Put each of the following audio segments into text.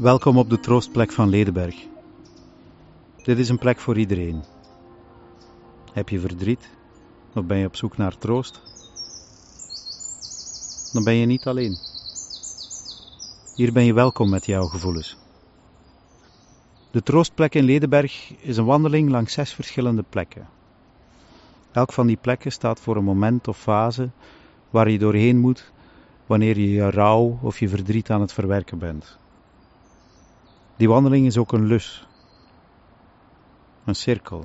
Welkom op de troostplek van Ledenberg. Dit is een plek voor iedereen. Heb je verdriet of ben je op zoek naar troost? Dan ben je niet alleen. Hier ben je welkom met jouw gevoelens. De troostplek in Ledenberg is een wandeling langs zes verschillende plekken. Elk van die plekken staat voor een moment of fase waar je doorheen moet wanneer je je rouw of je verdriet aan het verwerken bent. Die wandeling is ook een lus, een cirkel,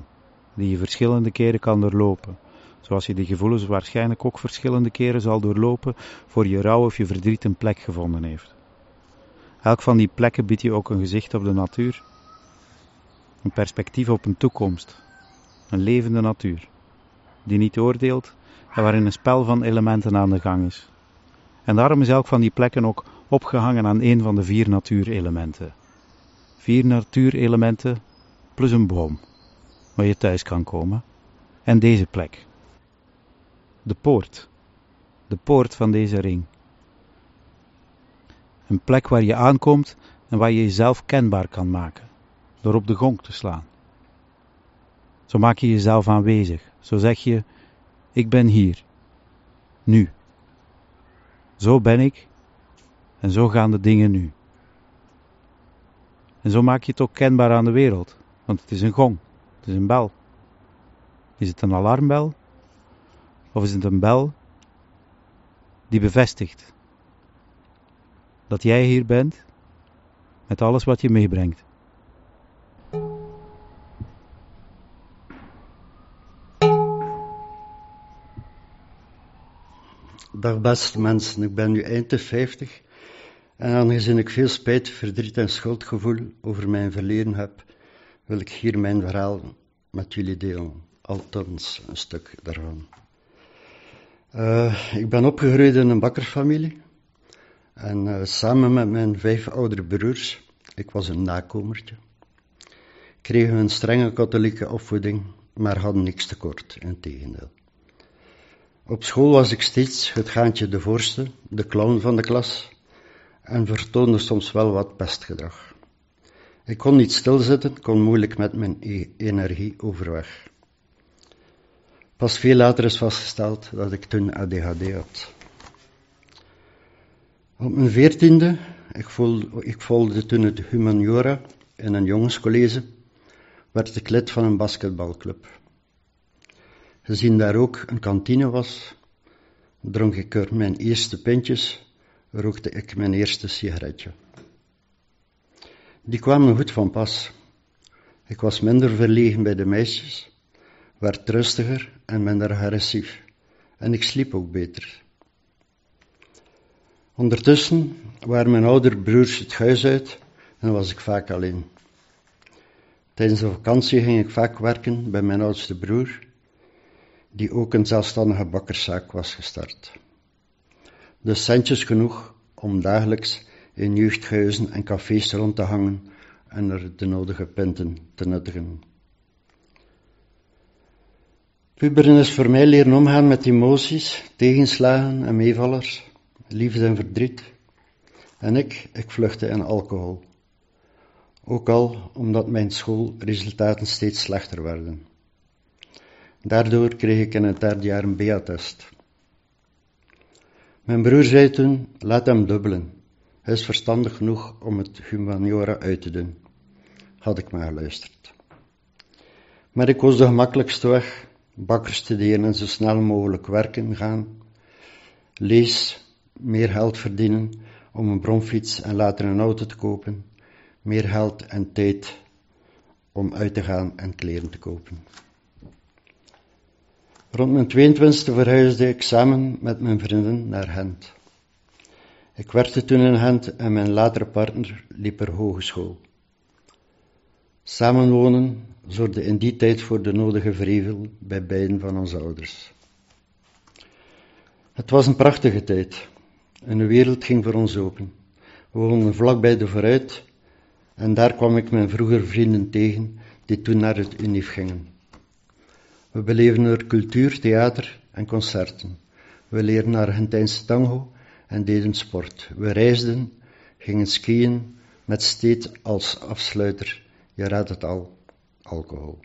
die je verschillende keren kan doorlopen, zoals je die gevoelens waarschijnlijk ook verschillende keren zal doorlopen voor je rouw of je verdriet een plek gevonden heeft. Elk van die plekken biedt je ook een gezicht op de natuur, een perspectief op een toekomst, een levende natuur, die niet oordeelt en waarin een spel van elementen aan de gang is. En daarom is elk van die plekken ook opgehangen aan een van de vier natuurelementen. Vier natuurelementen plus een boom, waar je thuis kan komen. En deze plek. De poort. De poort van deze ring. Een plek waar je aankomt en waar je jezelf kenbaar kan maken, door op de gong te slaan. Zo maak je jezelf aanwezig. Zo zeg je: Ik ben hier. Nu. Zo ben ik en zo gaan de dingen nu. En zo maak je het ook kenbaar aan de wereld, want het is een gong, het is een bel. Is het een alarmbel? Of is het een bel die bevestigt dat jij hier bent met alles wat je meebrengt? Dag beste mensen, ik ben nu eind de 50 en aangezien ik veel spijt, verdriet en schuldgevoel over mijn verleden heb, wil ik hier mijn verhaal met jullie delen. Althans, een stuk daarvan. Uh, ik ben opgegroeid in een bakkersfamilie. En uh, samen met mijn vijf oudere broers, ik was een nakomertje, kregen we een strenge katholieke opvoeding, maar hadden niks tekort, in tegendeel. Op school was ik steeds het gaantje de voorste, de clown van de klas, en vertoonde soms wel wat pestgedrag. Ik kon niet stilzitten, kon moeilijk met mijn e- energie overweg. Pas veel later is vastgesteld dat ik toen ADHD had. Op mijn veertiende, ik, ik volgde toen het humaniora in een jongenscollege, werd ik lid van een basketbalclub. Gezien daar ook een kantine was, dronk ik er mijn eerste pintjes rookte ik mijn eerste sigaretje. Die kwamen goed van pas. Ik was minder verlegen bij de meisjes, werd rustiger en minder agressief. En ik sliep ook beter. Ondertussen waren mijn oudere broers het huis uit en was ik vaak alleen. Tijdens de vakantie ging ik vaak werken bij mijn oudste broer, die ook een zelfstandige bakkerszaak was gestart dus centjes genoeg om dagelijks in jeugdhuizen en cafés rond te hangen en er de nodige pinten te nuttigen. Puberen is voor mij leren omgaan met emoties, tegenslagen en meevallers, liefde en verdriet. En ik, ik vluchtte in alcohol. Ook al omdat mijn schoolresultaten steeds slechter werden. Daardoor kreeg ik in het derde jaar een B-attest. Mijn broer zei toen, laat hem dubbelen. Hij is verstandig genoeg om het humaniora uit te doen. Had ik maar geluisterd. Maar ik koos de gemakkelijkste weg. Bakker studeren en zo snel mogelijk werken gaan. Lees, meer geld verdienen om een bromfiets en later een auto te kopen. Meer geld en tijd om uit te gaan en kleren te kopen. Rond mijn 22e verhuisde ik samen met mijn vrienden naar Gent. Ik werkte toen in Gent en mijn latere partner liep er hogeschool. Samenwonen zorgde in die tijd voor de nodige vrevel bij beiden van onze ouders. Het was een prachtige tijd. En de wereld ging voor ons open. We woonden vlakbij de vooruit en daar kwam ik mijn vroeger vrienden tegen die toen naar het UNIF gingen. We beleven er cultuur, theater en concerten. We leerden Argentijnse tango en deden sport. We reisden, gingen skiën, met steeds als afsluiter, je raadt het al, alcohol.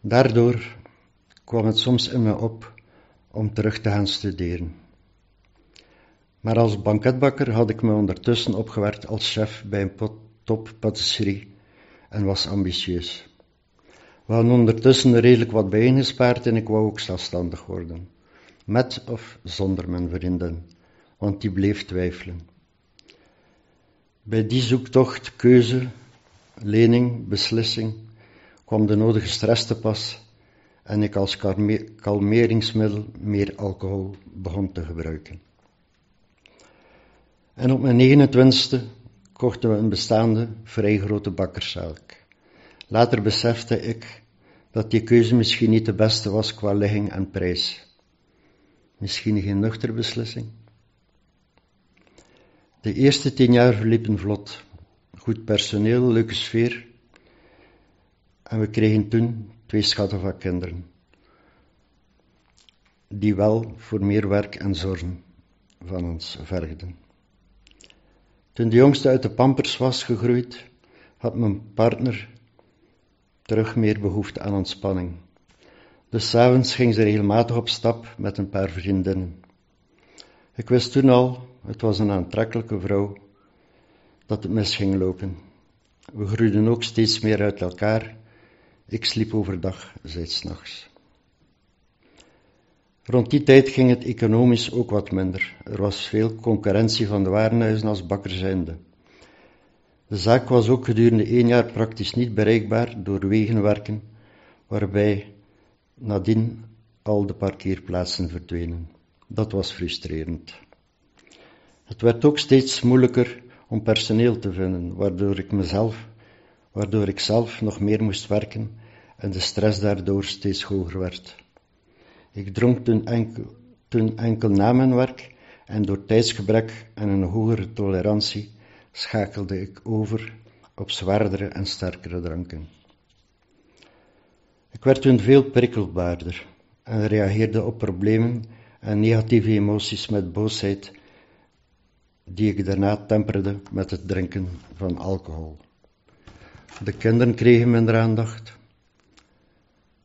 Daardoor kwam het soms in me op om terug te gaan studeren. Maar als banketbakker had ik me ondertussen opgewerkt als chef bij een toppatisserie en was ambitieus. We hadden ondertussen redelijk wat bijgespaard en ik wou ook zelfstandig worden. Met of zonder mijn vrienden, want die bleef twijfelen. Bij die zoektocht, keuze, lening, beslissing kwam de nodige stress te pas en ik als kalmeringsmiddel meer alcohol begon te gebruiken. En op mijn 29e kochten we een bestaande, vrij grote bakkerszaak. Later besefte ik dat die keuze misschien niet de beste was qua ligging en prijs. Misschien geen nuchter beslissing. De eerste tien jaar verliepen vlot. Goed personeel, leuke sfeer. En we kregen toen twee schatten van kinderen. Die wel voor meer werk en zorgen van ons vergden. Toen de jongste uit de pampers was gegroeid, had mijn partner terug meer behoefte aan ontspanning. Dus s'avonds ging ze regelmatig op stap met een paar vriendinnen. Ik wist toen al, het was een aantrekkelijke vrouw, dat het mis ging lopen. We groeiden ook steeds meer uit elkaar. Ik sliep overdag, zij s'nachts. Rond die tijd ging het economisch ook wat minder. Er was veel concurrentie van de warenhuizen als bakker zijnde. De zaak was ook gedurende één jaar praktisch niet bereikbaar door wegenwerken, waarbij nadien al de parkeerplaatsen verdwenen. Dat was frustrerend. Het werd ook steeds moeilijker om personeel te vinden, waardoor ik mezelf, waardoor ik zelf nog meer moest werken en de stress daardoor steeds hoger werd. Ik dronk toen enkel, toen enkel na mijn werk en door tijdsgebrek en een hogere tolerantie schakelde ik over op zwaardere en sterkere dranken. Ik werd toen veel prikkelbaarder en reageerde op problemen en negatieve emoties met boosheid, die ik daarna temperde met het drinken van alcohol. De kinderen kregen minder aandacht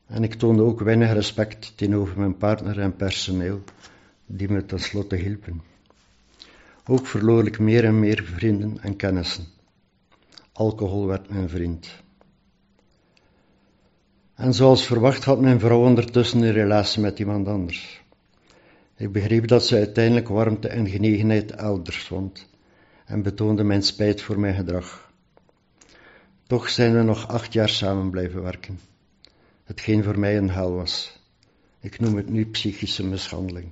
en ik toonde ook weinig respect tegenover mijn partner en personeel, die me tenslotte hielpen. Ook verloor ik meer en meer vrienden en kennissen. Alcohol werd mijn vriend. En zoals verwacht had mijn vrouw ondertussen een relatie met iemand anders. Ik begreep dat ze uiteindelijk warmte en genegenheid elders vond en betoonde mijn spijt voor mijn gedrag. Toch zijn we nog acht jaar samen blijven werken, hetgeen voor mij een hel was. Ik noem het nu psychische mishandeling.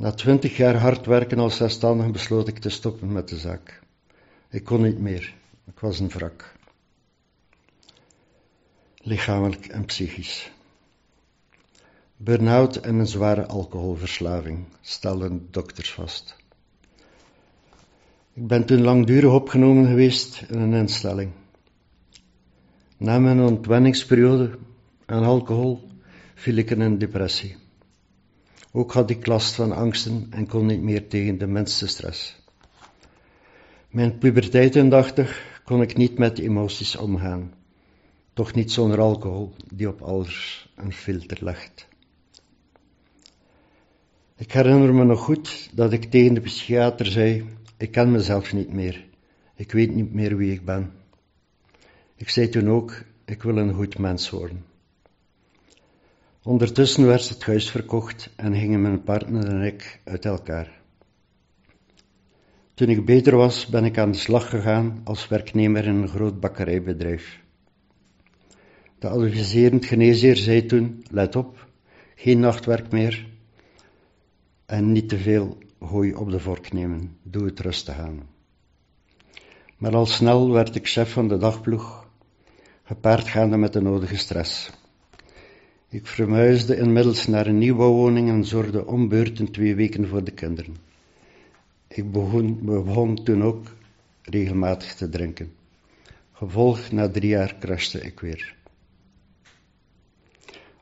Na twintig jaar hard werken als zelfstandig besloot ik te stoppen met de zaak. Ik kon niet meer. Ik was een wrak. Lichamelijk en psychisch. Burn-out en een zware alcoholverslaving, stelden dokters vast. Ik ben toen langdurig opgenomen geweest in een instelling. Na mijn ontwenningsperiode aan alcohol viel ik in een depressie. Ook had ik last van angsten en kon niet meer tegen de minste stress. Mijn puberteit indachtig kon ik niet met emoties omgaan. Toch niet zonder alcohol, die op alles een filter legt. Ik herinner me nog goed dat ik tegen de psychiater zei: Ik ken mezelf niet meer. Ik weet niet meer wie ik ben. Ik zei toen ook: Ik wil een goed mens worden. Ondertussen werd het huis verkocht en gingen mijn partner en ik uit elkaar. Toen ik beter was, ben ik aan de slag gegaan als werknemer in een groot bakkerijbedrijf. De adviserend geneesheer zei toen: Let op, geen nachtwerk meer en niet te veel hooi op de vork nemen. Doe het rustig aan. Maar al snel werd ik chef van de dagploeg, gepaard gaande met de nodige stress. Ik verhuisde inmiddels naar een nieuwbouwwoning en zorgde om beurten twee weken voor de kinderen. Ik begon, begon toen ook regelmatig te drinken. Gevolg na drie jaar crashte ik weer.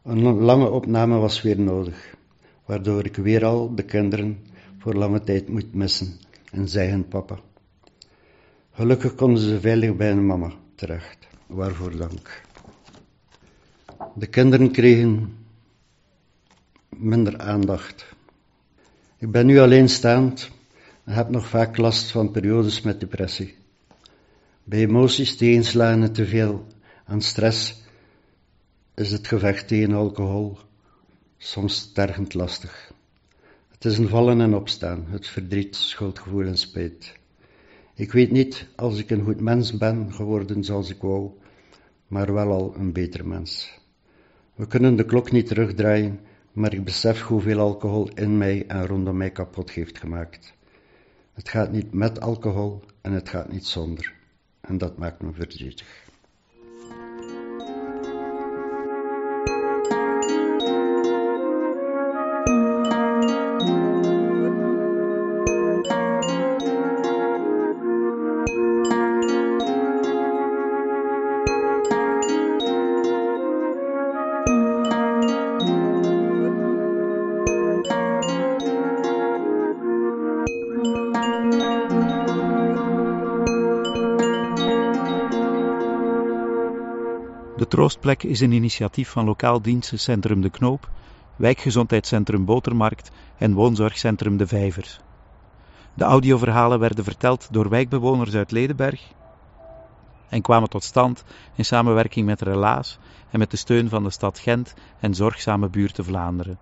Een lange opname was weer nodig, waardoor ik weer al de kinderen voor lange tijd moet missen en zij hun papa. Gelukkig konden ze veilig bij hun mama terecht. Waarvoor dank. De kinderen kregen minder aandacht. Ik ben nu alleenstaand en heb nog vaak last van periodes met depressie. Bij emoties tegenslagen en te veel aan stress is het gevecht tegen alcohol soms tergend lastig. Het is een vallen en opstaan, het verdriet, schuldgevoel en spijt. Ik weet niet als ik een goed mens ben geworden zoals ik wou, maar wel al een beter mens. We kunnen de klok niet terugdraaien, maar ik besef hoeveel alcohol in mij en rondom mij kapot heeft gemaakt. Het gaat niet met alcohol en het gaat niet zonder. En dat maakt me verdrietig. Troostplek is een initiatief van lokaal dienstencentrum De Knoop, wijkgezondheidscentrum Botermarkt en woonzorgcentrum De Vijvers. De audioverhalen werden verteld door wijkbewoners uit Ledenberg en kwamen tot stand in samenwerking met Relaas en met de steun van de stad Gent en Zorgzame Buurten Vlaanderen.